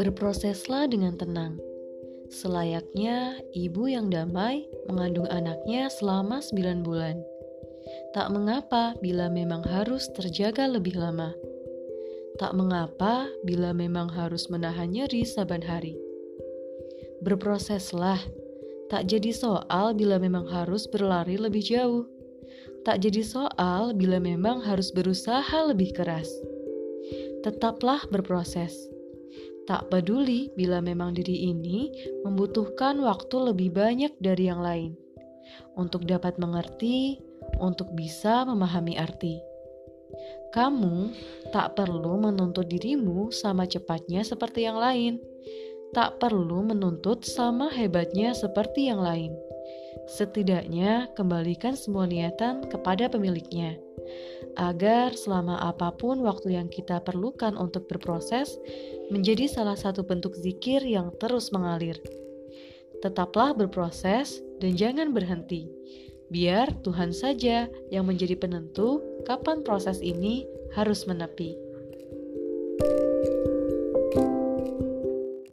Berproseslah dengan tenang. Selayaknya ibu yang damai mengandung anaknya selama 9 bulan. Tak mengapa bila memang harus terjaga lebih lama. Tak mengapa bila memang harus menahan nyeri saban hari. Berproseslah, tak jadi soal bila memang harus berlari lebih jauh. Tak jadi soal bila memang harus berusaha lebih keras. Tetaplah berproses Tak peduli bila memang diri ini membutuhkan waktu lebih banyak dari yang lain untuk dapat mengerti, untuk bisa memahami arti. Kamu tak perlu menuntut dirimu sama cepatnya seperti yang lain. Tak perlu menuntut sama hebatnya seperti yang lain. Setidaknya, kembalikan semua niatan kepada pemiliknya agar selama apa pun waktu yang kita perlukan untuk berproses menjadi salah satu bentuk zikir yang terus mengalir. Tetaplah berproses dan jangan berhenti. Biar Tuhan saja yang menjadi penentu kapan proses ini harus menepi. thank you